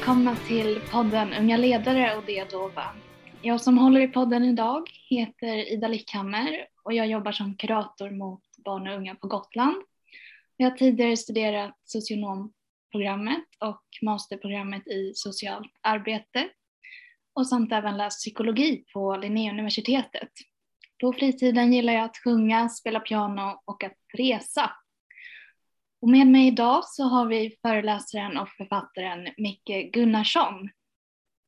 välkomna till podden Unga ledare och det Dova. Jag som håller i podden idag heter Ida Lickhammer och jag jobbar som kurator mot barn och unga på Gotland. Jag har tidigare studerat socionomprogrammet och masterprogrammet i socialt arbete och samt även läst psykologi på Linnéuniversitetet. På fritiden gillar jag att sjunga, spela piano och att resa. Och med mig idag så har vi föreläsaren och författaren Micke Gunnarsson.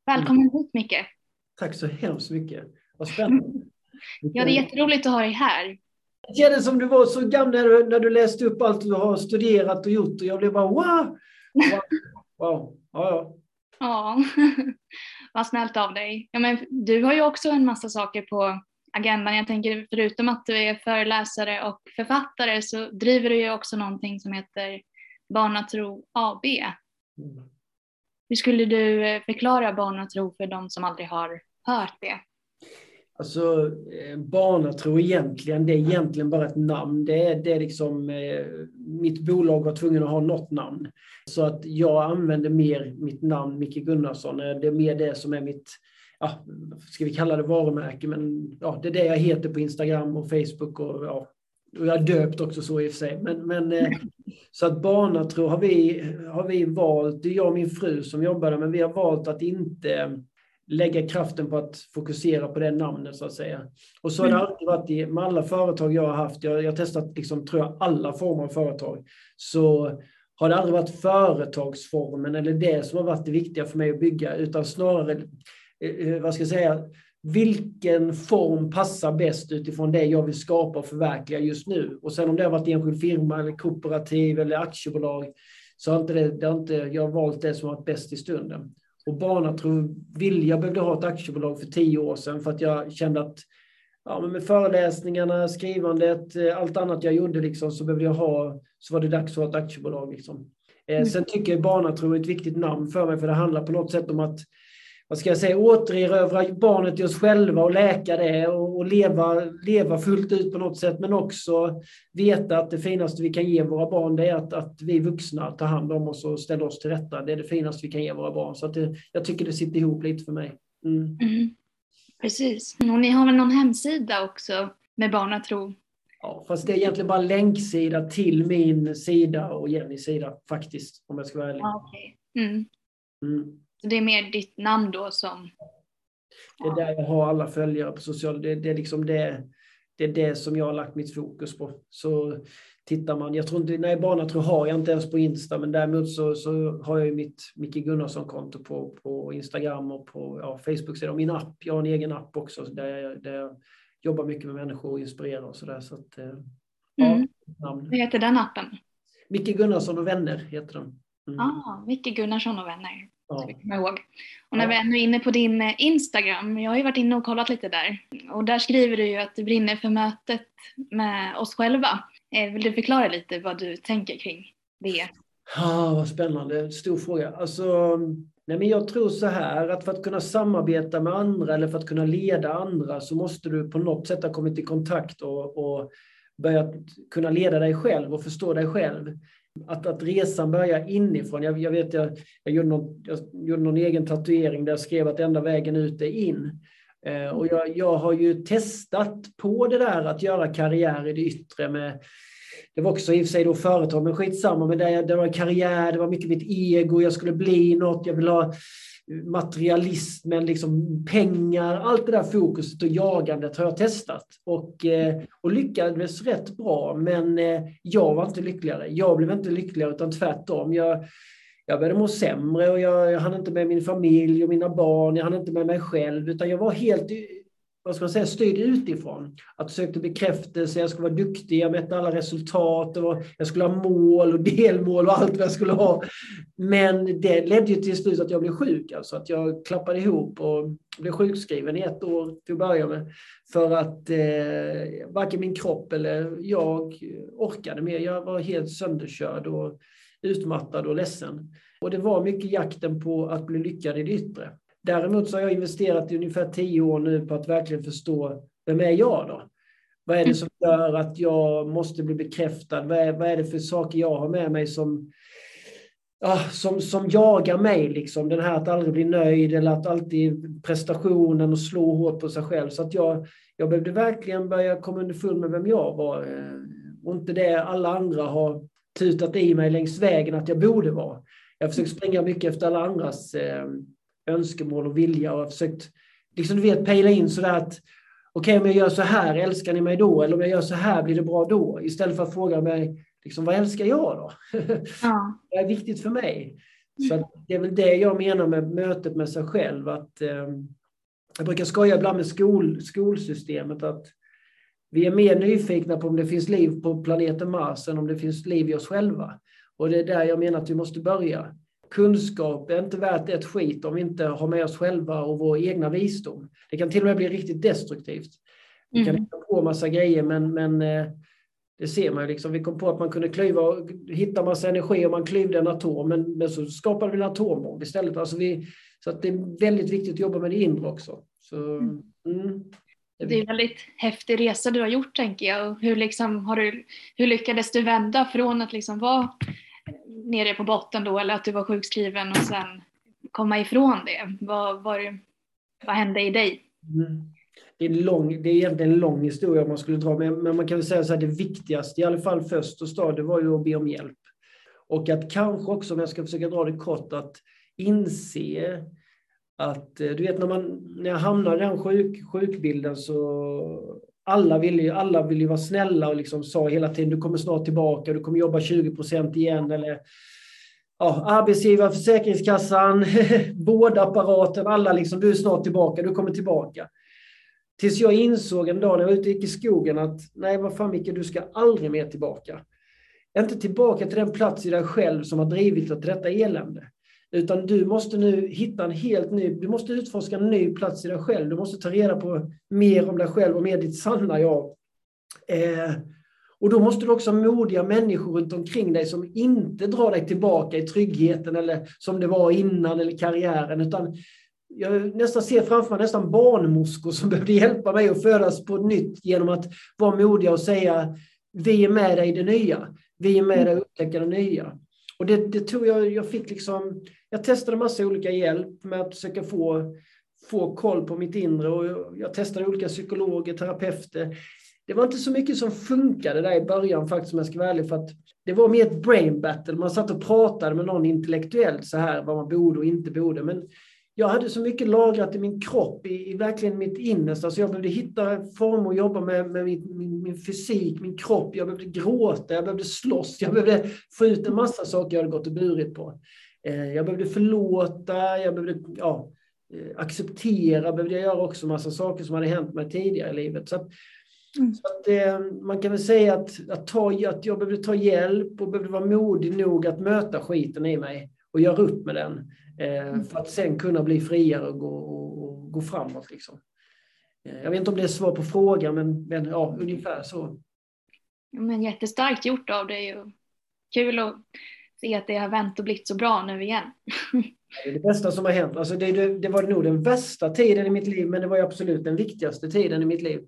Välkommen mm. hit Micke. Tack så hemskt mycket. Vad spännande. ja, det är jätteroligt att ha dig här. Det kändes som du var så gammal när du läste upp allt du har studerat och gjort och jag blev bara wow! Wow! Ja, ja. Ja, vad snällt av dig. Ja, men du har ju också en massa saker på agendan. Jag tänker förutom att du är föreläsare och författare så driver du ju också någonting som heter Barnatro AB. Mm. Hur skulle du eh, förklara barnatro för de som aldrig har hört det? Alltså eh, barnatro egentligen, det är egentligen bara ett namn. Det är, det är liksom, eh, mitt bolag var tvungen att ha något namn. Så att jag använder mer mitt namn, Micke Gunnarsson. Det är mer det som är mitt ja, ska vi kalla det varumärke, men ja, det är det jag heter på Instagram och Facebook och ja, och jag är döpt också så i och för sig. Men, men, eh, så att barnatro har vi, har vi valt, det är jag och min fru som jobbar där, men vi har valt att inte lägga kraften på att fokusera på det namnet så att säga. Och så har det mm. alltid varit i, med alla företag jag har haft, jag, har testat liksom, tror jag, alla former av företag, så har det aldrig varit företagsformen eller det som har varit det viktiga för mig att bygga, utan snarare vad ska jag säga, vilken form passar bäst utifrån det jag vill skapa och förverkliga just nu. Och sen om det har varit enskild firma eller kooperativ eller aktiebolag så har inte det, det har inte, jag har valt det som har varit bäst i stunden. Och Barnatro vill, jag behövde ha ett aktiebolag för tio år sedan för att jag kände att ja, men med föreläsningarna, skrivandet, eh, allt annat jag gjorde liksom, så behövde jag ha, så var det dags att ha ett aktiebolag. Liksom. Mm. Sen tycker jag Barnatro är ett viktigt namn för mig för det handlar på något sätt om att vad ska jag säga, återerövra barnet i oss själva och läka det och, och, leva, leva fullt ut på något sätt. Men också veta att det finaste vi kan ge våra barn det är att, att vi vuxna tar hand om oss och ställer oss till rätta. Det är det finaste vi kan ge våra barn. Så att det, jag tycker det sitter ihop lite för mig. Mm. Mm. Precis. Och ni har väl någon hemsida också med Barnatro? Ja, fast det är egentligen bara länksida till min sida och Jennys sida faktiskt, om jag ska vara ärlig. Okay. Mm. Mm. Det är mer ditt namn då som... Det är där jag har alla följare på sociala det, det är liksom det, det är det som jag har lagt mitt fokus på. Så tittar man, jag tror inte, nej Barnatro har jag inte ens på Insta, men däremot så, så har jag ju mitt Micke Gunnarsson-konto på, på Instagram och på ja, Facebook. Och min app, jag har en egen app också där jag, där jag jobbar mycket med människor och inspirerar och sådär. Så att, mm. ja, Vad heter den appen? Micke Gunnarsson och vänner heter den. Mm. Ah, Micke Gunnarsson och vänner. Ja. Ihåg. Och när vi är inne på din eh, Instagram, jag har ju varit inne och kollat lite där. Och där skriver du ju att du brinner för mötet med oss själva. Eh, vill du förklara lite vad du tänker kring det? Ah, vad spännande, stor fråga. Alltså, nej men jag tror så här att för att kunna samarbeta med andra eller för att kunna leda andra så måste du på något sätt ha kommit i kontakt och, och börjat kunna leda dig själv och förstå dig själv. Att, att resan börjar inifrån. Jag, jag vet, jag, jag, gjorde någon, jag gjorde någon egen tatuering där jag skrev att enda vägen ut är in. Eh, och jag, jag har ju testat på det där att göra karriär i det yttre med det var också i och för sig då företag, men skitsamma. Men det, det var karriär, det var mycket mitt ego, jag skulle bli något, jag vill ha materialismen, liksom pengar, allt det där fokuset och jagandet har jag testat och, eh, och lyckades rätt bra. Men eh, jag var inte lyckligare. Jag blev inte lyckligare utan tvärtom. Jag, jag började må sämre och jag, jag hann inte med min familj och mina barn. Jag hann inte med mig själv utan jag var helt vad ska man säga, styrd utifrån. Att sökte bekräftelse, jag skulle vara duktig, jag mätte alla resultat, och jag skulle ha mål och delmål och allt vad jag skulle ha. Men det ledde ju till slut att jag blev sjuk, alltså att jag klappade ihop och blev sjukskriven i ett år till att börja med. För att eh, varken min kropp eller jag orkade mer. Jag var helt sönderkörd och utmattad och ledsen. Och det var mycket jakten på att bli lyckad i det yttre. Däremot så har jag investerat i ungefär tio år nu på att verkligen förstå vem är jag då? Vad är det som gör att jag måste bli bekräftad? Vad är, vad är det för saker jag har med mig som, ja, som, som jagar mig. Liksom. Den här att aldrig bli nöjd eller att alltid prestationen och slå hårt på sig själv. Så att jag, jag behövde verkligen börja komma underfund med vem jag var. Eh, och inte det alla andra har tutat i mig längs vägen att jag borde vara. Jag har försökt springa mycket efter alla andras eh, önskemål och vilja och har försökt liksom, du vet, pejla in sådär att okej, okay, om jag gör så här, älskar ni mig då? Eller om jag gör så här, blir det bra då? Istället för att fråga mig, liksom, vad älskar jag då? Ja. vad är viktigt för mig? Så det är väl det jag menar med mötet med sig själv. Att, eh, jag brukar skoja ibland med skol, skolsystemet att vi är mer nyfikna på om det finns liv på planeten Mars än om det finns liv i oss själva. Och det är där jag menar att vi måste börja. Kunskap är inte värt ett skit om vi inte har med oss själva och vår egna visdom. Det kan till och med bli riktigt destruktivt. Vi kan mm. hitta på massa grejer men, men eh, det ser man ju. Liksom. Vi kom på att man kunde klyva och hitta massa energi om man klyvde en atom men, men så skapade vi en atombomb istället. Alltså vi, så att det är väldigt viktigt att jobba med det inre också. Så, mm. Mm. Det är en väldigt häftig resa du har gjort tänker jag. hur, liksom, har du, hur lyckades du vända från att liksom vara nere på botten då eller att du var sjukskriven och sen komma ifrån det? Vad, vad, vad hände i dig? Mm. Det, är lång, det är egentligen en lång historia man skulle dra, men, men man kan väl säga så här, det viktigaste, i alla fall först och stad, det var ju att be om hjälp. Och att kanske också, om jag ska försöka dra det kort, att inse att eh, du vet när, man, när jag hamnade i den sjuk, sjukbilden så alla ville, ju, alla ville ju vara snälla och liksom sa hela tiden du kommer snart tillbaka, du kommer jobba 20 procent igen. Eller, ja, arbetsgivare, Försäkringskassan, vårdapparaten, alla liksom du är snart tillbaka, du kommer tillbaka. Tills jag insåg en dag när jag var ute gick i skogen att nej, vad fan Micke, du ska aldrig mer tillbaka. Inte tillbaka till den plats i dig själv som har drivit dig till detta elände. Utan du måste nu hitta en helt ny, du måste utforska en ny plats i dig själv. Du måste ta reda på mer om dig själv och mer ditt sanna jag. Eh, och då måste du också ha modiga människor runt omkring dig som inte drar dig tillbaka i tryggheten eller som det var innan eller karriären. Utan jag nästan ser framför mig nästan barnmorskor som behövde hjälpa mig att födas på nytt genom att vara modiga och säga vi är med dig i det nya. Vi är med dig att upptäcka det nya. Och det, det tror jag, jag fick liksom, jag testade massa olika hjälp med att försöka få, få koll på mitt inre och jag, jag testade olika psykologer, terapeuter. Det var inte så mycket som funkade där i början faktiskt om jag ska vara ärlig för att det var mer ett brain battle. Man satt och pratade med någon intellektuellt så här vad man borde och inte borde. Men jag hade så mycket lagrat i min kropp, i, i verkligen mitt innersta, så jag behövde hitta former att jobba med, med min, min, min, fysik, min kropp. Jag behövde gråta, jag behövde slåss, jag behövde få ut en massa saker jag hade gått och burit på. Eh, jag behövde förlåta, jag behövde ja, eh, acceptera, behövde jag göra också massa saker som hade hänt mig tidigare i livet. Så att, Mm. Så att, eh, man kan väl säga att, att, ta, att jag behövde ta hjälp och behövde vara modig nog att möta skiten i mig och göra upp med den. Eh, mm. för att sen kunna bli friare och gå, och, och gå framåt. Liksom. Eh, jag vet inte om det är svar på frågan, men, men ja, ungefär så. Men jättestarkt gjort av dig och kul att se att det har vänt och blivit så bra nu igen. Det är det bästa som har hänt. Alltså det, det, det, var nog den värsta tiden i mitt liv, men det var absolut den viktigaste tiden i mitt liv.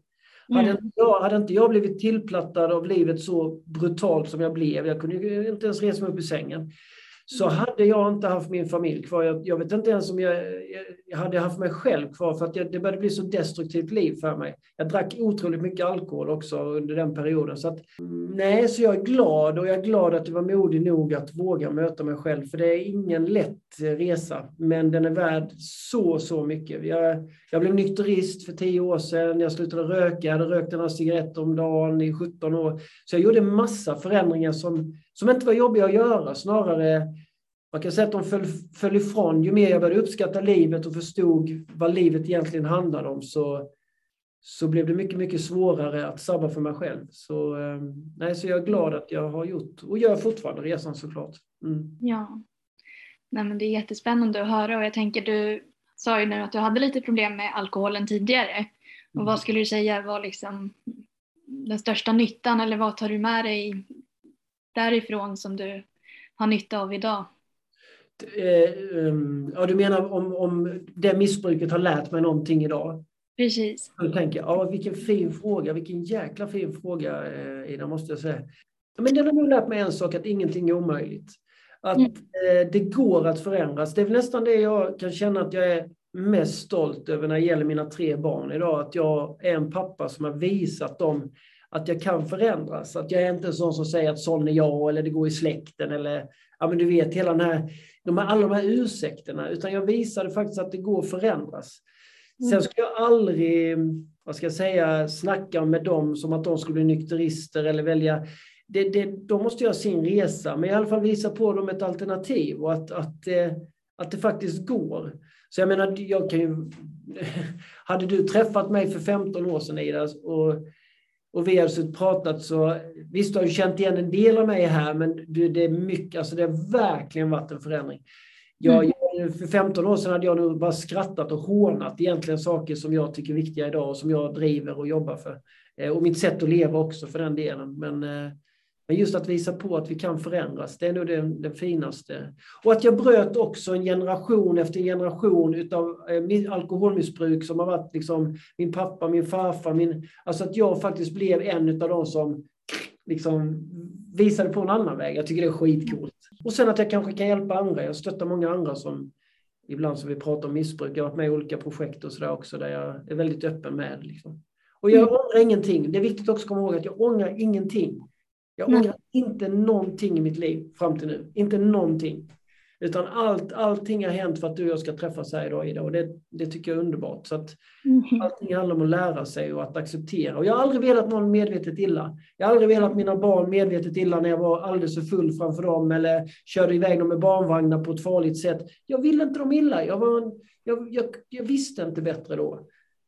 Mm. Hade, inte jag, hade inte jag blivit tillplattad av livet så brutalt som jag blev, jag kunde inte ens resa mig upp i sängen, så mm. hade jag inte haft min familj kvar. Jag, jag vet inte ens om jag, jag, hade haft mig själv kvar för att jag, det började bli så destruktivt liv för mig. Jag drack otroligt mycket alkohol också under den perioden. Så att, nej, så jag är glad och jag är glad att du var modig nog att våga möta mig själv. För det är ingen lätt resa, men den är värd så, så mycket. Jag, jag blev nykterist för tio år sedan. Jag slutade röka. Jag hade rökt några cigaretter om dagen i 17 år. Så jag gjorde massa förändringar som som inte var jobbiga att göra, snarare man kan säga att de föll, föll ifrån. Ju mer jag började uppskatta livet och förstod vad livet egentligen handlade om så, så blev det mycket, mycket svårare att sabba för mig själv. Så, eh, nej, så jag är glad att jag har gjort och gör fortfarande resan såklart. Mm. Ja, nej, men det är jättespännande att höra och jag tänker du sa ju nu att du hade lite problem med alkoholen tidigare. Och mm. vad skulle du säga var liksom den största nyttan eller vad tar du med dig därifrån som du har nytta av idag? Eh, ehm, ja, du menar om, om det missbruket har lärt mig någonting idag? Precis. Då tänker jag, ja, vilken fin fråga, vilken jäkla fin fråga, eh, Ida, måste jag säga. Men den har nog lärt mig en sak, att ingenting är omöjligt. Att mm. eh, det går att förändras. Det är nästan det jag kan känna att jag är mest stolt över när det gäller mina tre barn idag. Att jag är en pappa som har visat dem att jag kan förändras. Att jag är inte en sån som säger att sån är jag eller det går i släkten eller ja men du vet hela den här, de här, alla de här ursäkterna. Utan jag visade faktiskt att det går att förändras. Mm. Sen ska jag aldrig, vad ska jag säga, snacka med dem som att de skulle bli nykterister eller välja det, det, de måste göra sin resa, men i alla fall visa på dem ett alternativ och att, att, eh, att det faktiskt går. Så jag menar, jag kan ju... Hade du träffat mig för 15 år sedan, Ida, och, och vi hade pratat så... Visst, du har ju känt igen en del av mig här, men det, det är mycket, alltså det har verkligen varit en förändring. Jag, mm. för 15 år sedan hade jag nog bara skrattat och hånat egentligen saker som jag tycker är viktiga idag och som jag driver och jobbar för. Eh, och mitt sätt att leva också för den delen. Men eh, men just att visa på att vi kan förändras, det är nog det, det finaste. Och att jag bröt också en generation efter generation utav eh, alkoholmissbruk som har varit liksom min pappa, min farfar, min, alltså att jag faktiskt blev en av de som liksom visade på en annan väg. Jag tycker det är skitcoolt. Och sen att jag kanske kan hjälpa andra. Jag stöttar många andra som ibland som vi pratar om missbruk. Jag har varit med i olika projekt och sådär också där jag är väldigt öppen med. Liksom. Och jag mm. ångrar ingenting. Det är viktigt också att komma ihåg att jag ångrar ingenting. Jag ångrar mm. inte någonting i mitt liv fram till nu. Inte någonting. Utan allt, allting har hänt för att du och jag ska träffas här idag, Ida. Och det, det tycker jag är underbart. Så att mm. Allting handlar om att lära sig och att acceptera. Och jag har aldrig velat någon medvetet illa. Jag har aldrig velat mina barn medvetet illa när jag var alldeles för full framför dem eller körde iväg dem med barnvagnar på ett farligt sätt. Jag ville inte dem illa. Jag, var en, jag, jag, jag visste inte bättre då.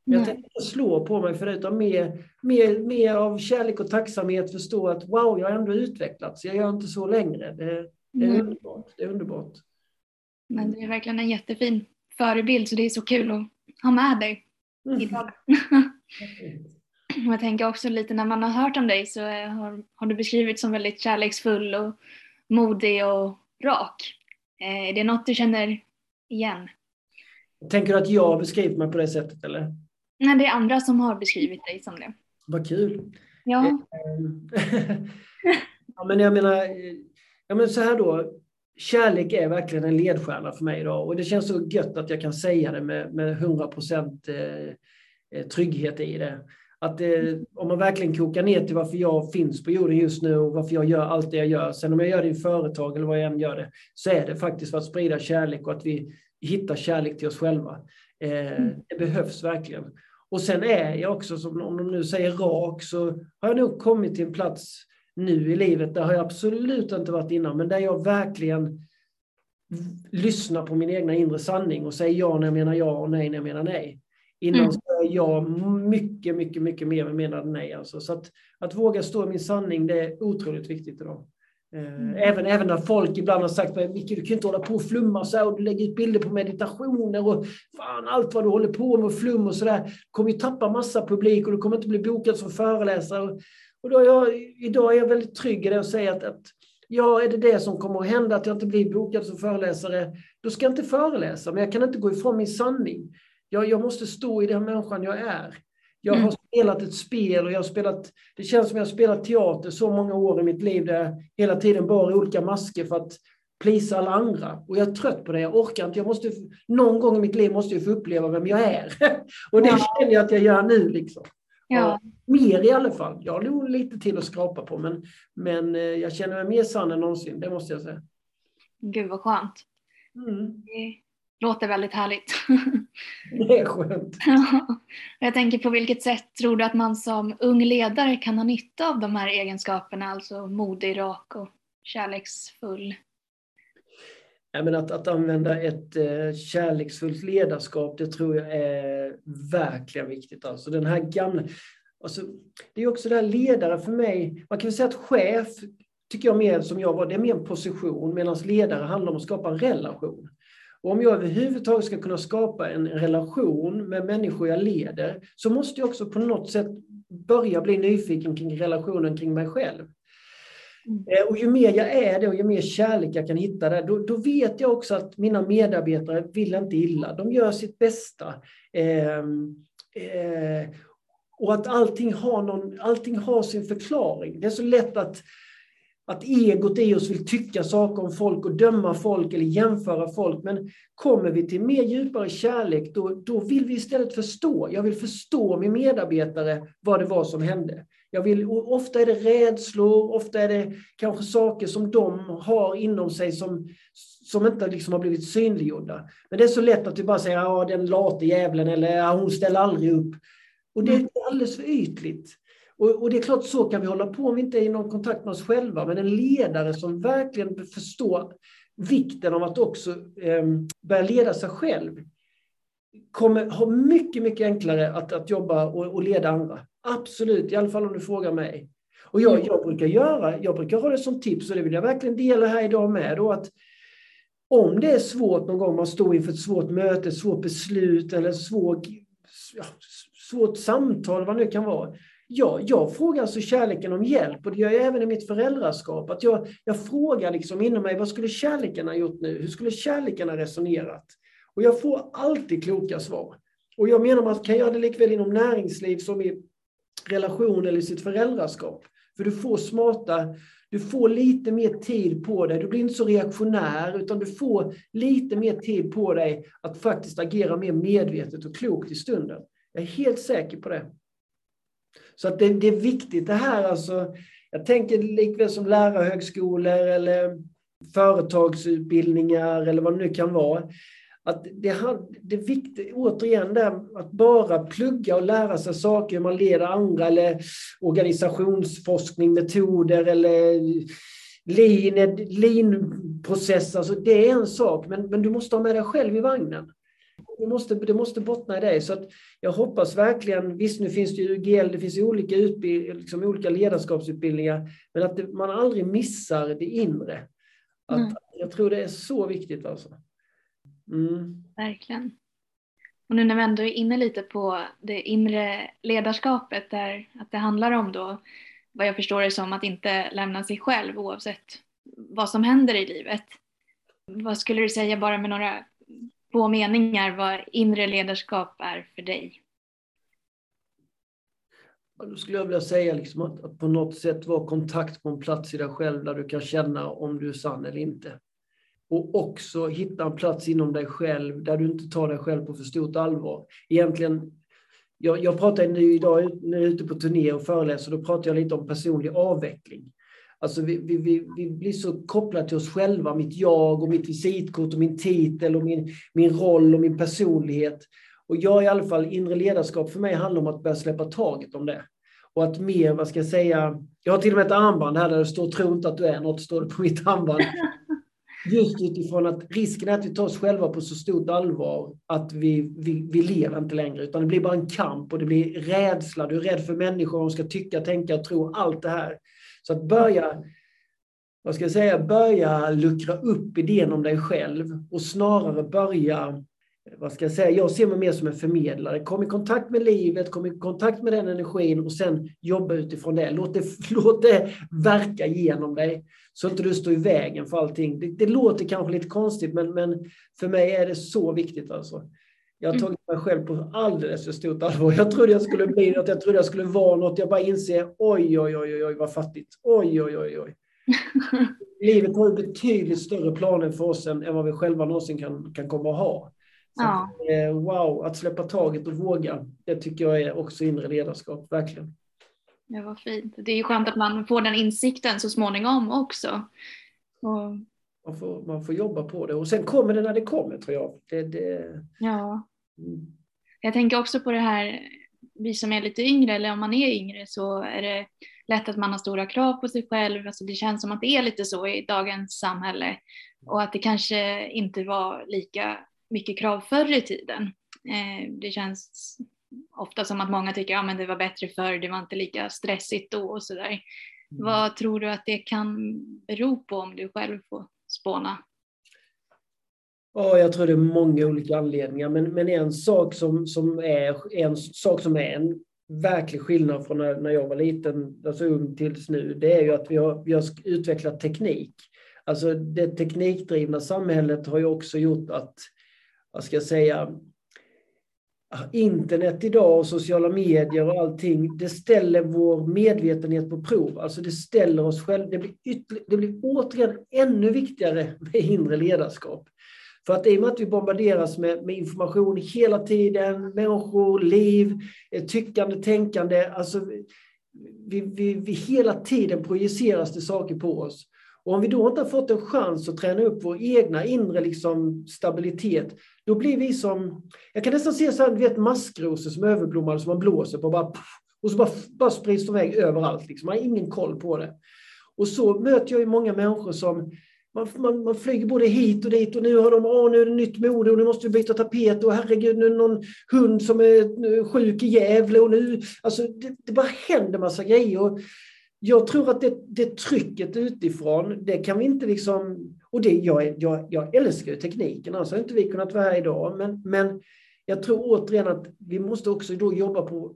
Jag tänkte inte slå på mig för det, utan mer, mer, mer av kärlek och tacksamhet förstå att wow, jag har ändå utvecklats. Jag gör inte så längre. Det, det är mm. underbart. Det är underbart. Men du är verkligen en jättefin förebild, så det är så kul att ha med dig mm. idag. jag tänker också lite när man har hört om dig så har, har du beskrivits som väldigt kärleksfull och modig och rak. Eh, är det något du känner igen? Tänker du att jag har beskrivit mig på det sättet eller? Nej, det är andra som har beskrivit dig som det. Vad kul. Ja. Eh, ja men jag menar, ja, men så här då. Kärlek är verkligen en ledstjärna för mig idag och det känns så gött att jag kan säga det med, med 100 procent eh, eh, trygghet i det. Att det, om man verkligen kokar ner till varför jag finns på jorden just nu och varför jag gör allt det jag gör, sen om jag gör det i företag eller vad jag än gör det, så är det faktiskt för att sprida kärlek och att vi hittar kärlek till oss själva. Eh, det behövs verkligen. Och sen är jag också, som om de nu säger rak, så har jag nog kommit till en plats nu i livet, där har jag absolut inte varit innan, men där jag verkligen lyssnar på min egna inre sanning och säger ja när jag menar ja och nej när jag menar nej. Innan mm. sa jag ja mycket, mycket, mycket mer än menade nej. Alltså. Så att, att våga stå i min sanning, det är otroligt viktigt idag. Mm. Även, även när folk ibland har sagt Micke, du kan inte hålla på och flumma så här och du lägger ut bilder på meditationer och fan allt vad du håller på med, flum och sådär. Du kommer ju tappa massa publik och du kommer inte bli bokad som föreläsare. Och då är jag, idag är jag väldigt trygg i det och säger att, att ja, är det det som kommer att hända, att jag inte blir bokad som föreläsare, då ska jag inte föreläsa, men jag kan inte gå ifrån min sanning. Jag, jag måste stå i den människan jag är. Jag har mm. spelat ett spel och jag har spelat, det känns som jag har spelat teater så många år i mitt liv där jag hela tiden bar olika masker för att plisa alla andra. Och jag är trött på det, jag orkar inte. Jag måste, någon gång i mitt liv måste jag få uppleva vem jag är. och det ja. känner jag att jag gör nu. Liksom. Ja. mer i alla fall. Jag har nog lite till att skrapa på, men, men eh, jag känner mig mer sann än någonsin, det måste jag säga. Gud vad skönt. Mm låter väldigt härligt. Det är skönt. Jag tänker på vilket sätt tror du att man som ung ledare kan ha nytta av de här egenskaperna, alltså modig, rak och kärleksfull? Ja, men att, att använda ett eh, kärleksfullt ledarskap, det tror jag är verkligen viktigt. Alltså den här gamla... Alltså, det är också det här ledare för mig, man kan säga att chef tycker jag mer som jag var, det är mer en position, medan ledare handlar om att skapa en relation. Och om jag överhuvudtaget ska kunna skapa en relation med människor jag leder, så måste jag också på något sätt börja bli nyfiken kring relationen kring mig själv. Mm. Eh, och ju mer jag är det och ju mer kärlek jag kan hitta där, då, då, vet jag också att mina medarbetare vill inte illa. De gör sitt bästa. Eh, eh, och att allting har, någon, allting har sin förklaring. Det är så lätt att att egot i oss vill tycka saker om folk och döma folk eller jämföra folk. Men kommer vi till mer djupare kärlek, då, då vill vi istället förstå. Jag vill förstå min medarbetare, vad det var som hände. Jag vill, ofta är det rädslor, ofta är det kanske saker som de har inom sig som, som inte liksom har blivit synliggjorda. Men det är så lätt att du bara säger ja, den late jävlen eller ja, hon ställer aldrig upp. Och det är mm. alldeles för ytligt. Och, och, det är klart, så kan vi hålla på om vi inte är i någon kontakt med oss själva. Men en ledare som verkligen förstår vikten av att också eh, börja leda sig själv kommer ha mycket, mycket enklare att, att jobba och, och leda andra. Absolut, i alla fall om du frågar mig. Och jag, jag brukar göra, jag brukar ha det som tips, och det vill jag verkligen dela här idag med, då, att om det är svårt någon gång man står inför ett svårt möte, ett svårt beslut eller svårt, ja, svårt samtal, vad det nu kan vara, jag, jag frågar alltså kärleken om hjälp och det gör jag även i mitt föräldraskap. Att jag, jag frågar liksom inom mig, vad skulle kärleken ha gjort nu? Hur skulle kärleken ha resonerat? Och jag får alltid kloka svar. Och jag menar att kan göra det likväl inom näringsliv som i relation eller i sitt föräldraskap. För du får smarta, du får lite mer tid på dig. Du blir inte så reaktionär, utan du får lite mer tid på dig att faktiskt agera mer medvetet och klokt i stunden. Jag är helt säker på det. Så att det, det, är viktigt det här alltså. Jag tänker likväl som lärarhögskolor eller företagsutbildningar eller vad det nu kan vara. Att det, det är viktigt, återigen, där, att bara plugga och lära sig saker, hur man leder andra eller organisationsforskning, metoder eller lean, lean-process. Alltså det är en sak, men, men du måste ha med dig själv i vagnen det måste, det måste bottna i det. Så att jag hoppas verkligen, visst nu finns det ju UGL, det finns olika, liksom olika ledarskapsutbildningar, men att det, man aldrig missar det inre. Att, mm. Jag tror det är så viktigt alltså. Mm. Verkligen. Och nu när vi ändå är inne lite på det inre ledarskapet, där att det handlar om då, vad jag förstår det som, att inte lämna sig själv oavsett vad som händer i livet. Vad skulle du säga bara med några två meningar vad inre ledarskap är för dig? Då skulle jag vilja säga liksom att, att, på något sätt vara kontakt på en plats i dig själv där du kan känna om du är sann eller inte. Och också hitta en plats inom dig själv där du inte tar dig själv på för stort allvar. Egentligen, jag, jag pratar nu idag när jag är ute på turné och föreläser, då pratar jag lite om personlig avveckling. Alltså vi, vi, vi, vi, blir så kopplade till oss själva, mitt jag och mitt visitkort och min titel och min, min roll och min personlighet. Och jag i alla fall, inre ledarskap för mig handlar om att börja släppa taget om det. Och att mer, vad ska jag säga, jag har till och med ett armband här där det står tro inte att du är något, står det på mitt armband. Just utifrån att risken är att vi tar oss själva på så stort allvar att vi, vi, vi lever inte längre, utan det blir bara en kamp och det blir rädsla. Du är rädd för människor, de ska tycka, tänka, tro, allt det här. Så att börja, vad ska jag säga, börja luckra upp idén om dig själv och snarare börja, vad ska jag säga, jag ser mig mer som en förmedlare. Kom i kontakt med livet, kom i kontakt med den energin och sen jobba utifrån det. Låt det, låt det verka genom dig så att inte du står i vägen för allting. Det, det låter kanske lite konstigt men, men för mig är det så viktigt alltså. Jag har mm. tagit mig själv på alldeles för stort allvar. Jag trodde jag skulle bli något, jag trodde jag skulle vara något. Jag bara inser, oj, oj, oj, oj, vad fattigt. Oj, oj, oj, oj. Livet har betydligt större planer för oss än, än vad vi själva någonsin kan, kan komma att ha. Så ja. att, eh, wow, att släppa taget och våga, det tycker jag är också inre ledarskap, verkligen. Ja, vad fint. Det är ju skönt att man får den insikten så småningom också. Och man får, man får jobba på det och sen kommer det när det kommer tror jag. Det, det... Ja. Mm. Jag tänker också på det här, vi som är lite yngre eller om man är yngre så är det lätt att man har stora krav på sig själv. Alltså det känns som att det är lite så i dagens samhälle och att det kanske inte var lika mycket krav förr i tiden. Eh, det känns ofta som att många tycker att ja, det var bättre förr, det var inte lika stressigt då och sådär. Mm. Vad tror du att det kan bero på om du själv får spåna? Ja, jag tror det är många olika anledningar, men, men en, sak som, som är, en sak som är en verklig skillnad från när, när jag var liten, alltså ung tills nu, det är ju att vi har, vi har utvecklat teknik. Alltså det teknikdrivna samhället har ju också gjort att, vad ska jag säga, internet idag och sociala medier och allting, det ställer vår medvetenhet på prov. Alltså det ställer oss själva, det blir, det blir återigen ännu viktigare med inre ledarskap. För att i och med att vi bombarderas med, med information hela tiden, människor, liv, eh, tyckande, tänkande, alltså vi, vi, vi hela tiden projiceras det saker på oss. Och om vi då inte har fått en chans att träna upp vår egna inre liksom, stabilitet, då blir vi som, jag kan nästan se så här, du vet maskrosor som överblommar som man blåser på, bara, och så bara, bara sprids de iväg överallt. Liksom. Man har ingen koll på det. Och så möter jag ju många människor som man, man, man flyger både hit och dit och nu har de, åh nu är det nytt mode och nu måste vi byta tapet och herregud nu är det någon hund som är sjuk i Gävle och nu, alltså det, det bara händer massa grejer. Och jag tror att det, det trycket utifrån, det kan vi inte liksom, och det, jag, jag, jag älskar ju tekniken, alltså har inte vi kunnat vara här idag, men, men jag tror återigen att vi måste också då jobba på,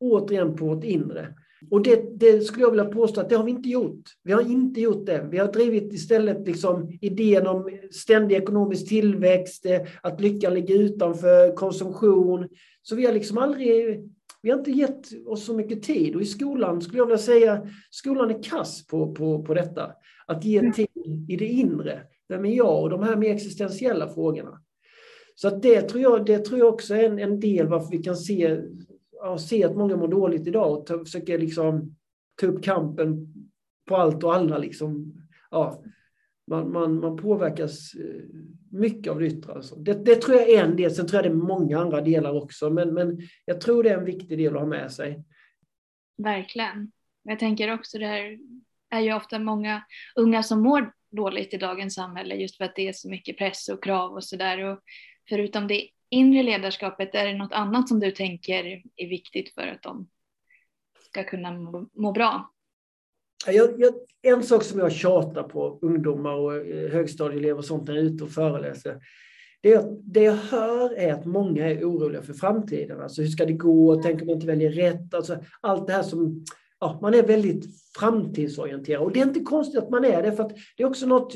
återigen på vårt inre. Och det, det, skulle jag vilja påstå att det har vi inte gjort. Vi har inte gjort det. Vi har drivit istället liksom idén om ständig ekonomisk tillväxt, eh, att lyckan ligger utanför konsumtion. Så vi har liksom aldrig vi har inte gett oss så mycket tid. Och i skolan skulle jag vilja säga, skolan är kass på, på, på detta. Att ge mm. tid i det inre. Vem är jag? Och de här mer existentiella frågorna. Så att det, tror jag, det tror jag också är en, en del varför vi kan se ja, se att många mår dåligt idag och ta, försöker liksom ta upp kampen på allt och alla. Liksom. Ja, man, man, man påverkas eh, mycket av det yttre. Alltså. Det, det, tror jag är en del, sen tror jag det är många andra delar också, men, men jag tror det är en viktig del att ha med sig. Verkligen. Jag tänker också det här är ju ofta många unga som mår dåligt i dagens samhälle just för att det är så mycket press och krav och sådär. Förutom det inre ledarskapet, är det något annat som du tänker är viktigt för att de ska kunna må, må bra? Jag, jag, en sak som jag tjatar på ungdomar och eh, högstadieelever och sånt när jag är ute och föreläser, det, det jag hör är att många är oroliga för framtiden. Alltså hur ska det gå? Tänk om man inte väljer rätt? Alltså, allt det här som... Ja, man är väldigt framtidsorienterad. Och det är inte konstigt att man är det, för att det är också något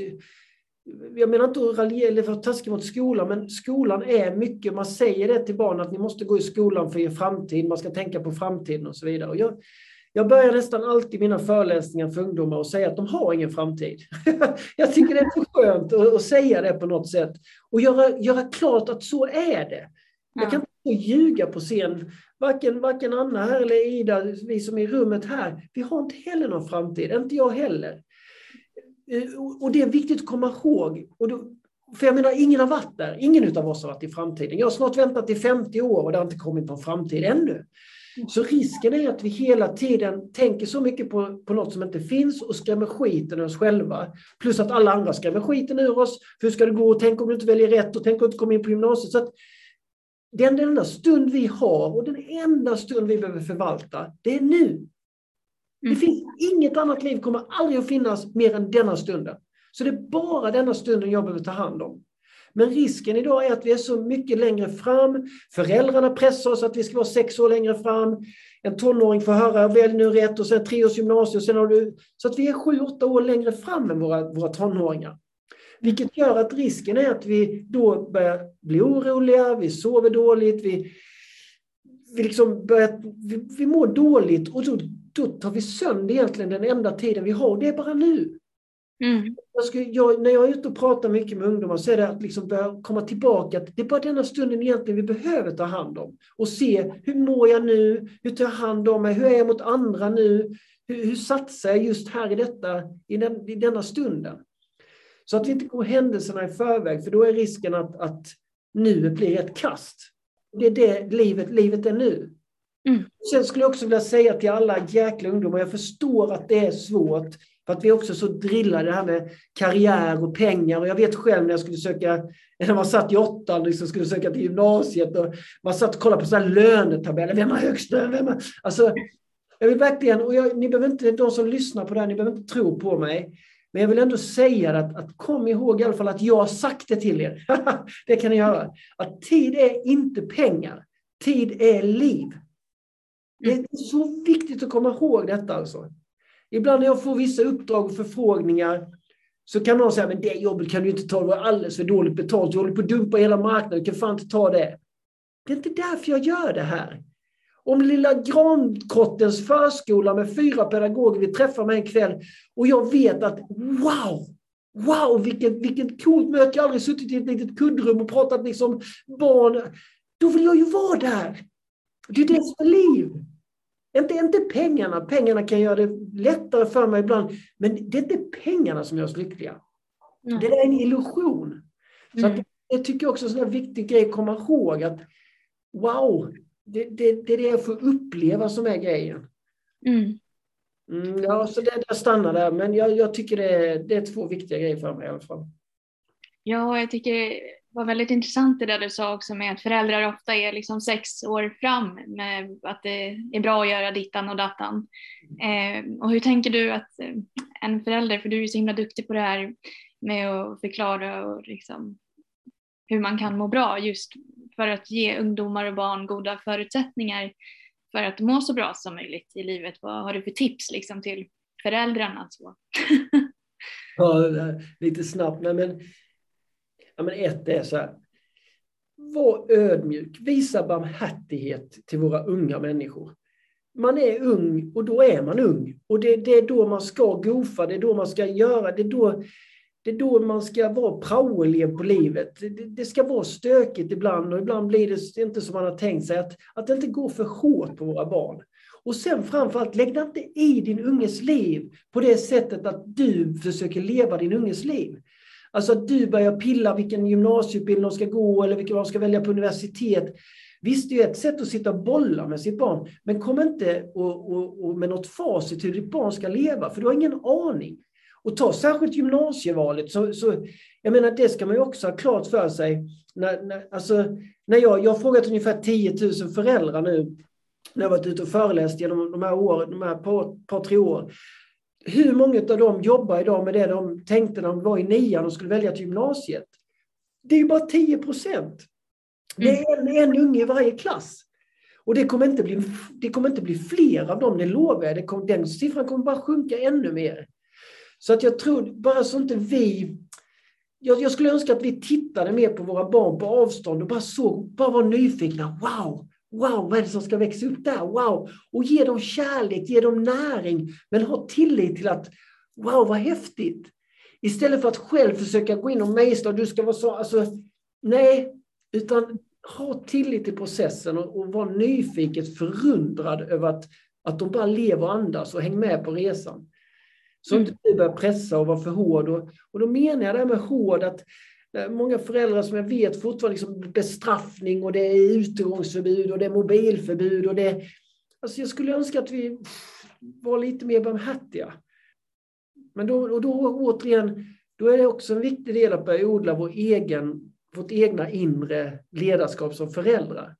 jag menar inte att raljera eller vara taskig mot skolan, men skolan är mycket, man säger det till barn att ni måste gå i skolan för er framtid, man ska tänka på framtiden och så vidare. Och jag, jag börjar nästan alltid mina föreläsningar för ungdomar och säga att de har ingen framtid. jag tycker det är så skönt att, säga det på något sätt och göra, göra klart att så är det. Jag kan inte ljuga på scen. Varken, varken Anna här eller Ida, vi som är i rummet här, vi har inte heller någon framtid, inte jag heller. Eh, och det är viktigt att komma ihåg. Och då, för jag menar, ingen har varit där. Ingen av oss har varit i framtiden. Jag har snart väntat i 50 år och det har inte kommit någon framtid ännu. Så risken är att vi hela tiden tänker så mycket på, på något som inte finns och skrämmer skiten ur oss själva. Plus att alla andra skrämmer skiten ur oss. Hur ska det gå? Tänk om du inte väljer rätt och tänk om du inte kommer in på gymnasiet. Så den enda stund vi har och den enda stund vi behöver förvalta, det är nu. Det mm. finns inget annat liv kommer aldrig att finnas mer än denna stunden. Så det är bara denna stunden jag behöver ta hand om. Men risken idag är att vi är så mycket längre fram. Föräldrarna pressar oss att vi ska vara sex år längre fram. En tonåring får höra välj nu rätt och sen tre års gymnasium. Sen har du, så att vi är sju, åtta år längre fram än våra, våra tonåringar. Vilket gör att risken är att vi då börjar bli oroliga, vi sover dåligt, vi, vi, liksom börjar, vi, vi mår dåligt och då då tar vi sönder egentligen den enda tiden vi har. Det är bara nu. Mm. Jag skulle, jag, när jag är ute och pratar mycket med ungdomar så är det att liksom börja komma tillbaka. det är bara denna stunden egentligen vi behöver ta hand om. Och se, hur mår jag nu? Hur tar jag hand om mig? Hur är jag mot andra nu? Hur, hur satsar jag just här i, detta, i, den, i denna stunden? Så att vi inte går händelserna i förväg, för då är risken att, att nuet blir ett kast. Det är det livet, livet är nu. Mm. Sen skulle jag också vilja säga till alla jäkla ungdomar, jag förstår att det är svårt, för att vi är också så drillade det här med karriär och pengar. Och jag vet själv när jag skulle söka, när man satt i åttan och liksom skulle söka till gymnasiet, och man satt och kollade på sådana lönetabeller, vem har högst lön? Vem har... Alltså, jag vill verkligen, och jag, ni behöver inte, de som lyssnar på det här, ni behöver inte tro på mig, men jag vill ändå säga att, att kom ihåg i alla fall att jag har sagt det till er. det kan ni göra. Att tid är inte pengar. Tid är liv. Det är så viktigt att komma ihåg detta. Alltså. Ibland när jag får vissa uppdrag och förfrågningar så kan någon säga, men det jobbet kan du inte ta, det var alldeles för dåligt betalt, du håller på att dumpa hela marknaden, du kan fan inte ta det. det är inte därför jag gör det här. Om lilla Grankottens förskola med fyra pedagoger vill träffa mig en kväll och jag vet att wow, wow vilket, vilket coolt möte, jag har aldrig suttit i ett litet kuddrum och pratat liksom barn. Då vill jag ju vara där. Det är det som är liv. Inte, inte pengarna, pengarna kan göra det lättare för mig ibland, men det är inte pengarna som gör oss lyckliga. Nej. Det är en illusion. Så mm. jag tycker också är en viktig grej att komma ihåg att wow, det, det, det är det jag får uppleva som är grejen. Mm. Mm, ja, så det, det stannar där, men jag, jag tycker det är, det är två viktiga grejer för mig i alla fall. Ja, jag tycker var väldigt intressant det där du sa också med att föräldrar ofta är liksom sex år fram med att det är bra att göra dittan och dattan. Eh, och hur tänker du att eh, en förälder, för du är så himla duktig på det här med att förklara och liksom hur man kan må bra just för att ge ungdomar och barn goda förutsättningar för att må så bra som möjligt i livet. Vad har du för tips liksom till föräldrarna? Så? ja, lite snabbt. Nej, men, ja, men ett är så här. Var ödmjuk, visa barmhärtighet till våra unga människor. Man är ung och då är man ung. Och det, det är då man ska gofa, det är då man ska göra, det är då det är då man ska vara praoelev på livet. Det, det, ska vara stökigt ibland och ibland blir det inte som man har tänkt sig. Att, att det inte går för hårt på våra barn. Och sen framförallt, lägg dig inte i din unges liv på det sättet att du försöker leva din unges liv. Alltså att du börjar pilla vilken gymnasieutbildning de ska gå eller vilken de ska välja på universitet. Visst, det är ett sätt att sitta och bolla med sitt barn, men kom inte och, och, och med något facit hur ditt barn ska leva, för du har ingen aning. Och ta särskilt gymnasievalet, så, så, jag menar det ska man ju också ha klart för sig. När, när, alltså, när jag, jag har frågat ungefär 10 000 föräldrar nu, när jag varit ute och föreläst genom de här åren, de här par, par tre år. Hur många av dem jobbar idag med det de tänkte när de var i nian och skulle välja till gymnasiet? Det är ju bara 10 procent. Det är en, en unge i varje klass. Och det kommer inte bli, det kommer inte bli fler av dem, det lovar jag. Det kom, den siffran kommer bara sjunka ännu mer. Så att jag tror, bara så inte vi... Jag, jag, skulle önska att vi tittade mer på våra barn på avstånd och bara såg, bara var nyfikna. Wow! Wow, vad är det som ska växa upp där? Wow! Och ge dem kärlek, ge dem näring, men ha tillit till att wow, vad häftigt! Istället för att själv försöka gå in och mejsla, du ska vara så, alltså, nej, utan ha tillit till processen och, och vara nyfiket förundrad över att, att de bara lever och andas och häng med på resan. Så mm. inte du börjar pressa och vara för hård. Och, och då menar jag det här med hård att många föräldrar som jag vet fortfarande liksom bestraffning och det är utegångsförbud och det är mobilförbud. Och det, alltså jag skulle önska att vi var lite mer barmhärtiga. Men då, och då återigen, då är det också en viktig del att börja odla vår egen, vårt egna inre ledarskap som föräldrar.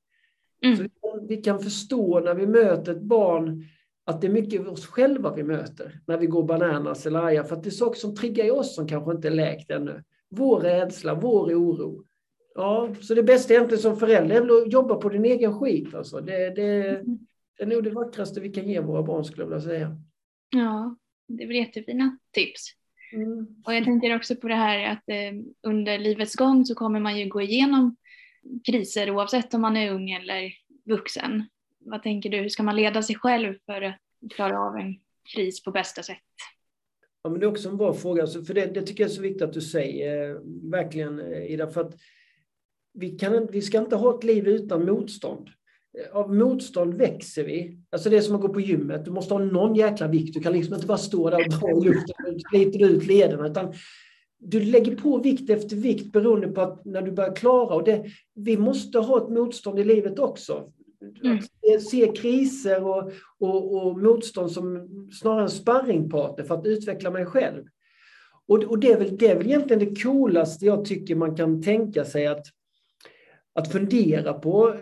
Mm. Så vi kan, vi kan förstå när vi möter ett barn att det är mycket oss själva vi möter när vi går bananas eller arga, för att det är saker som triggar i oss som kanske inte är läkt ännu. Vår rädsla, vår oro. Ja, så det bästa egentligen som förälder är att jobba på din egen skit. Alltså. Det, det, det är nog det vackraste vi kan ge våra barn, skulle jag vilja säga. Ja, det väl jättefina tips. Mm. Och jag tänker också på det här att eh, under livets gång så kommer man ju gå igenom kriser oavsett om man är ung eller vuxen. Vad tänker du, hur ska man leda sig själv för att klara av en kris på bästa sätt? Ja, men det är också en bra fråga, alltså, för det, det tycker jag är så viktigt att du säger, eh, verkligen eh, Ida, för att vi, kan, vi ska inte ha ett liv utan motstånd. Eh, av motstånd växer vi. Alltså det är som att gå på gymmet, du måste ha någon jäkla vikt, du kan liksom inte bara stå där och dra i luften och sliter ut lederna, utan du lägger på vikt efter vikt beroende på att när du börjar klara. Och det, vi måste ha ett motstånd i livet också. Mm. Se kriser och, och, och, motstånd som snarare en sparringpartner för att utveckla mig själv. Och, och det, är väl, det är väl egentligen det coolaste jag tycker man kan tänka sig att, att fundera på.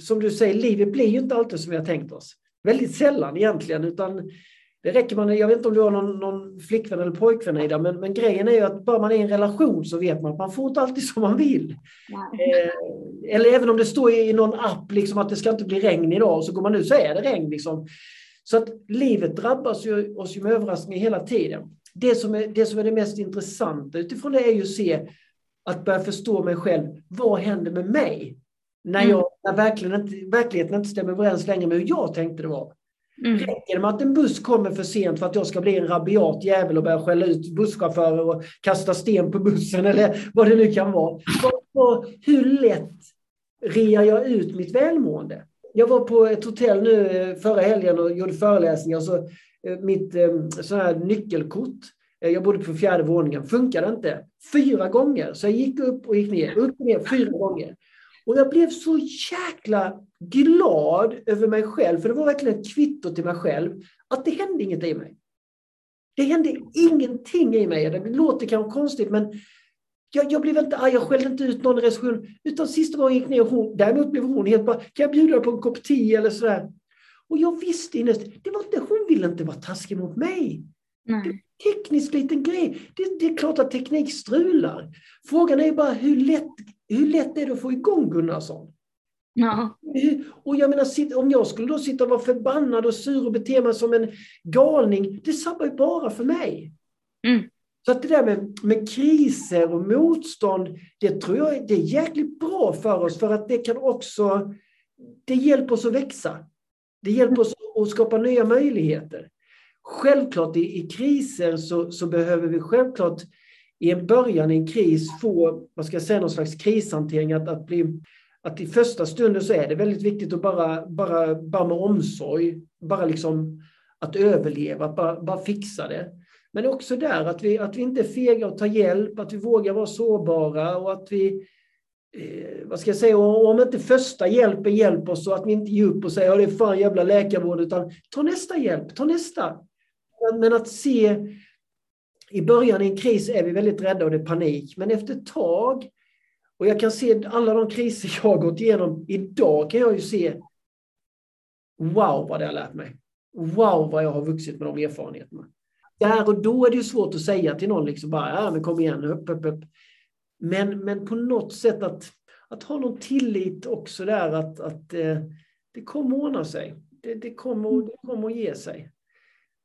Som du säger, livet blir ju inte alltid som vi har tänkt oss. Väldigt sällan egentligen, utan det räcker man, jag vet inte om du har någon, någon flickvän eller pojkvän Ida, men, men grejen är ju att bara man är i en relation så vet man att man får inte alltid som man vill. Eh, eller även om det står i någon app liksom att det ska inte bli regn idag, och så går man ut så är det regn. Liksom. Så att livet drabbas ju, oss ju med överraskningar hela tiden. Det som, är, det som är det mest intressanta utifrån det är ju att se, att börja förstå mig själv. Vad händer med mig När, jag, när verkligen inte, verkligheten inte stämmer överens längre med hur jag tänkte det var. Mm. Räcker det med att en buss kommer för sent för att jag ska bli en rabiat jävel och börja skälla ut busschaufförer och kasta sten på bussen eller vad det nu kan vara. hur lätt rear jag ut mitt välmående? Jag var på ett hotell nu eh, förra helgen och gjorde föreläsningar. Så eh, mitt eh, så här nyckelkort, jag bodde på fjärde våningen, funkade inte. Fyra gånger. Så jag gick upp och gick ner, upp och ner fyra gånger. Och jag blev så jäkla glad över mig själv, för det var verkligen ett kvitto till mig själv, att det hände inget i mig. Det hände ingenting i mig. Det låter kanske konstigt, men jag, jag blev inte arg, jag skällde inte ut någon i receptionen. Utan sista gången jag gick ner, hon, däremot blev hon helt bara, kan jag bjuda dig på en kopp te eller sådär? Och jag visste innerst, det var inte, hon ville inte vara taskig mot mig. Nej. Det är teknisk liten grej. Det, det, är klart att teknik strular. Frågan är bara hur lätt, hur lätt är det att få igång Gunnarsson? Ja. Och jag menar, om jag skulle då sitta och vara förbannad och sur och bete mig som en galning, det sabbar ju bara för mig. Mm. Så att det där med, med kriser och motstånd, det tror jag det är jäkligt bra för oss för att det kan också, det hjälper oss att växa. Det hjälper oss att skapa nya möjligheter. Självklart i, i kriser så, så behöver vi självklart i en början i en kris få, vad ska jag säga, någon slags krishantering, att, att, bli, att i första stunden så är det väldigt viktigt att bara, bara, bara med omsorg, bara liksom att överleva, bara, bara fixa det. Men också där att vi, att vi inte är fega och tar hjälp, att vi vågar vara sårbara och att vi, eh, vad ska jag säga, om inte första hjälpen hjälper oss så att vi inte ger upp och säger att det är fan jävla läkarvård, utan ta nästa hjälp, ta nästa. Men, men att se, i början i en kris är vi väldigt rädda och det är panik, men efter ett tag, och jag kan se alla de kriser jag har gått igenom, idag kan jag ju se, wow vad det har lärt mig. Wow vad jag har vuxit med de erfarenheterna där och då är det ju svårt att säga till någon liksom bara, ja men kom igen, upp, upp, upp. Men, men på något sätt att, att ha någon tillit också där att, att eh, det kommer att ordna sig. Det, det, kommer, det kommer att ge sig.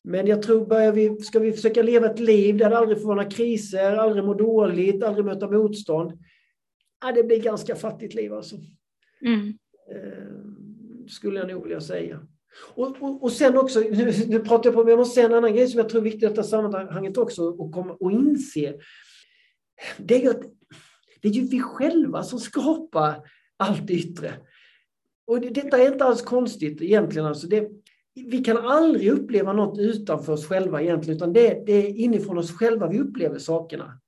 Men jag tror, börjar vi, ska vi försöka leva ett liv där det aldrig får några kriser, aldrig må dåligt, aldrig möta motstånd. Ja, det blir ganska fattigt liv alltså. Mm. Eh, skulle jag nog vilja säga. Och, och, och sen också, nu, nu pratar jag på, men jag måste säga en annan grej som jag tror är viktig i detta sammanhanget också och, komma, och inse. Det är ju att det är ju vi själva som skapar allt yttre. Och det, detta är inte alls konstigt egentligen. Alltså det, vi kan aldrig uppleva något utanför oss själva egentligen, utan det, det är inifrån oss själva vi upplever sakerna.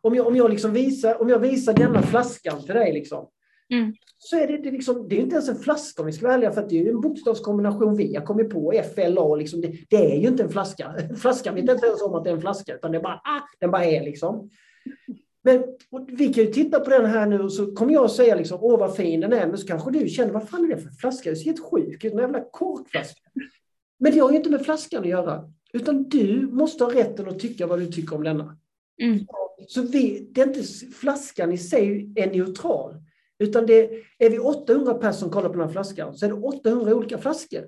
Om jag, om jag, liksom visar, om jag visar denna flaskan för dig, liksom, Mm. Så är det, det, liksom, det är inte ens en flaska om vi ska vara ärliga, för det är en bokstavskombination vi har kommit på, FLA. Liksom, det, det, är ju inte en flaska. Flaskan vet inte ens om att det är en flaska, utan det bara, ah, den bara är liksom. Men vi kan ju titta på den här nu och så kommer jag säga liksom, åh vad fin den är, men så kanske du känner, vad fan är det för flaska? Det ser helt sjuk ut, en jävla korkflaska. Men det har ju inte med flaskan att göra, utan du måste ha rätten att tycka vad du tycker om denna. Mm. Så vi, det är inte, flaskan i sig är neutral. Utan det, är vi 800 personer som kollar på den här flaskan så är det 800 olika flaskor.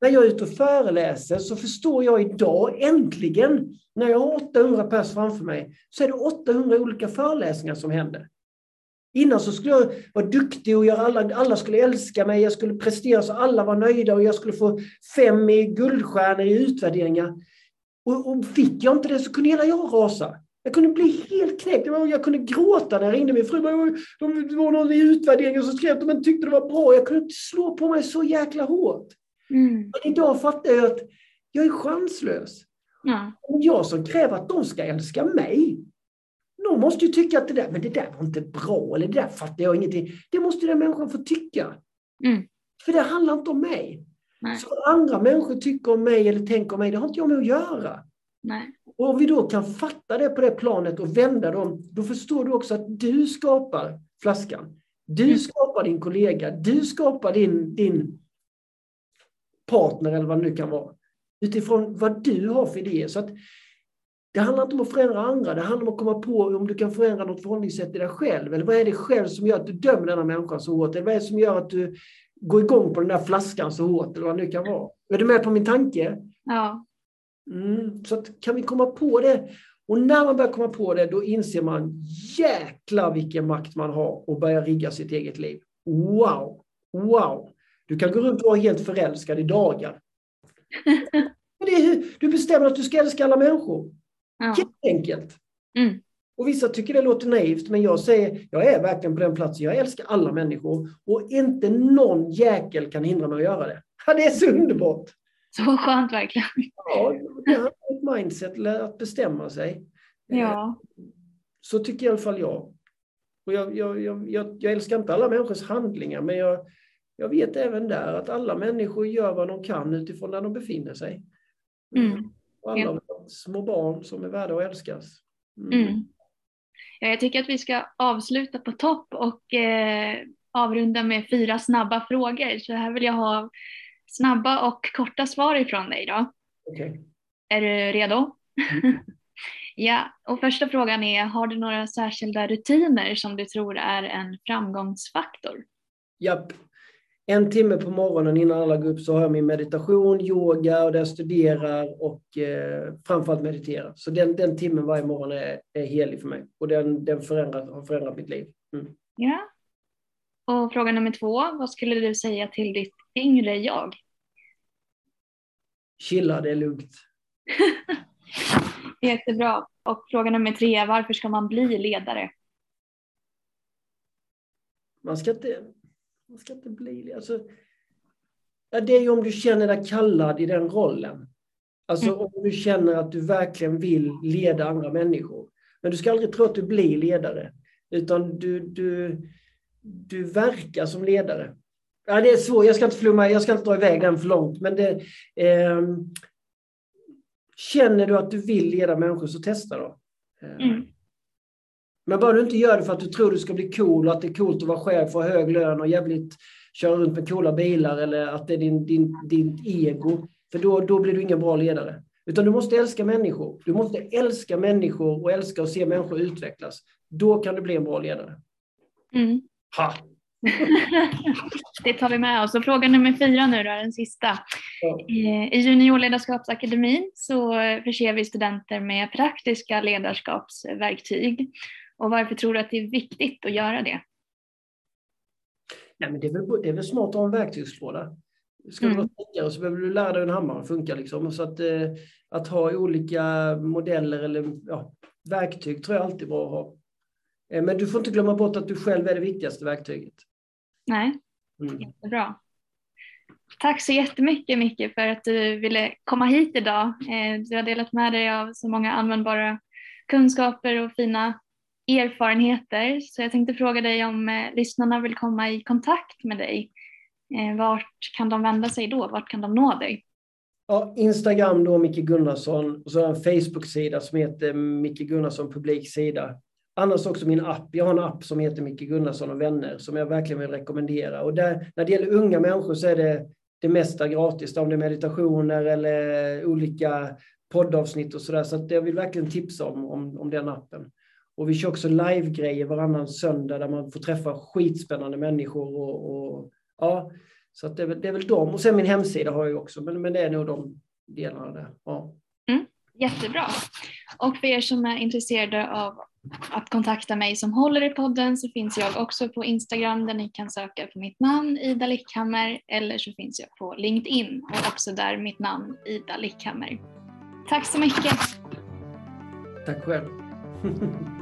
När jag är ute och föreläser så förstår jag idag äntligen, när jag har 800 personer framför mig, så är det 800 olika föreläsningar som händer. Innan så skulle jag vara duktig och göra alla, alla skulle älska mig, jag skulle prestera så alla var nöjda och jag skulle få fem i guldstjärnor i utvärderingar. Och, och fick jag inte det så kunde hela jag rasa. Jag kunde bli helt knäckt. Jag kunde gråta när jag ringde min fru. Det var någon i utvärderingen som skrev att de tyckte det var bra. Jag kunde inte slå på mig så jäkla hårt. Mm. Men idag fattar jag att jag är chanslös. Ja. Jag som kräver att de ska älska mig. De måste ju tycka att det där, men det där var inte bra, eller det där fattar jag ingenting. Det måste den människan få tycka. Mm. För det handlar inte om mig. Nej. Så vad andra människor tycker om mig eller tänker om mig, det har inte jag med att göra. Nej. Och om vi då kan fatta det på det planet och vända dem, då förstår du också att du skapar flaskan. Du mm. skapar din kollega, du skapar din, din partner eller vad det nu kan vara. Utifrån vad du har för idéer. Så att det handlar inte om att förändra andra, det handlar om att komma på om du kan förändra något förhållningssätt i dig själv. Eller vad är det själv som gör att du dömer denna människa så hårt? Eller vad är det som gör att du går igång på den där flaskan så hårt? Eller vad det nu kan vara. Är du med på min tanke? Ja. Mm, så att, kan vi komma på det? Och när man börjar komma på det, då inser man jäkla vilken makt man har och börjar rigga sitt eget liv. wow, wow. Du kan gå runt och vara helt förälskad i dagar. Är, du bestämmer att du ska älska alla människor. Ja. Jätteenkelt. Mm. Och vissa tycker det låter naivt, men jag säger, jag är verkligen på den platsen. Jag älskar alla människor och inte någon jäkel kan hindra mig att göra det. Ja, det är så underbart. Så skönt verkligen. Ja, det är ett mindset, att bestämma sig. Ja. Så tycker i alla fall jag. Och jag, jag, jag, jag, älskar inte alla människors handlingar, men jag, jag vet även där att alla människor gör vad de kan utifrån där de befinner sig. Mm. Och alla ja. små barn som är värda att älskas. Mm. Mm. Ja, jag tycker att vi ska avsluta på topp och eh, avrunda med fyra snabba frågor. Så här vill jag ha snabba och korta svar ifrån dig då. Okay. Är du redo? Mm. ja, och första frågan är, har du några särskilda rutiner som du tror är en framgångsfaktor? Japp. En timme på morgonen innan alla går upp så har jag min meditation, yoga och där jag studerar och eh, framförallt mediterar. Så den, den timmen varje morgon är, är helig för mig och den, den förändrat, har förändrat mitt liv. Mm. Ja. Och fråga nummer två, vad skulle du säga till ditt yngre jag? Chilla, det är lugnt. Jättebra. Och fråga nummer tre, varför ska man bli ledare? Man ska inte, man ska inte bli alltså, ja, Det är ju om du känner dig kallad i den rollen. Alltså mm. om du känner att du verkligen vill leda andra människor. Men du ska aldrig tro att du blir ledare, utan du, du, du verkar som ledare. Ja, det är svårt, jag ska inte flumma, jag ska inte dra iväg den för långt. Men det, eh, känner du att du vill leda människor så testa då. Eh, mm. Men bara du inte gör det för att du tror du ska bli cool och att det är coolt att vara chef och hög lön och jävligt köra runt med coola bilar eller att det är din, din, din ego. För då, då blir du ingen bra ledare. Utan du måste älska människor. Du måste älska människor och älska att se människor utvecklas. Då kan du bli en bra ledare. Mm. Ha! det tar vi med oss. Och fråga nummer fyra nu då, den sista. Ja. I Juniorledarskapsakademin så förser vi studenter med praktiska ledarskapsverktyg. Och varför tror du att det är viktigt att göra det? Nej, men det, är väl, det är väl smart att ha en verktygslåda. Ska du mm. vara snickare så behöver du lära dig hur en hammare funkar. Liksom. Så att, eh, att ha olika modeller eller ja, verktyg tror jag alltid är bra att ha. Eh, men du får inte glömma bort att du själv är det viktigaste verktyget. Nej, mm. jättebra. Tack så jättemycket Micke för att du ville komma hit idag. Eh, du har delat med dig av så många användbara kunskaper och fina erfarenheter. Så jag tänkte fråga dig om eh, lyssnarna vill komma i kontakt med dig. Eh, vart kan de vända sig då? Vart kan de nå dig? Ja, Instagram då Micke Gunnarsson och så har jag en Facebook-sida som heter Micke Gunnarsson publiksida. Annars också min app. Jag har en app som heter Micke Gunnarsson och vänner som jag verkligen vill rekommendera. Och där, när det gäller unga människor så är det det mesta gratis. Om det är meditationer eller olika poddavsnitt och sådär. Så, så jag vill verkligen tipsa om, om, om den appen. Och vi kör också live-grejer varannan söndag där man får träffa skitspännande människor. Och, och ja, så det är, väl, det, är väl dem. Och sen min hemsida har jag också, men, men det är nog de delarna där. Ja. Mm, jättebra. Och för er som är intresserade av att kontakta mig som håller i podden så finns jag också på Instagram där ni kan söka på mitt namn Ida Lickhammer eller så finns jag på LinkedIn och också där mitt namn Ida Lickhammer. Tack så mycket! Tack själv!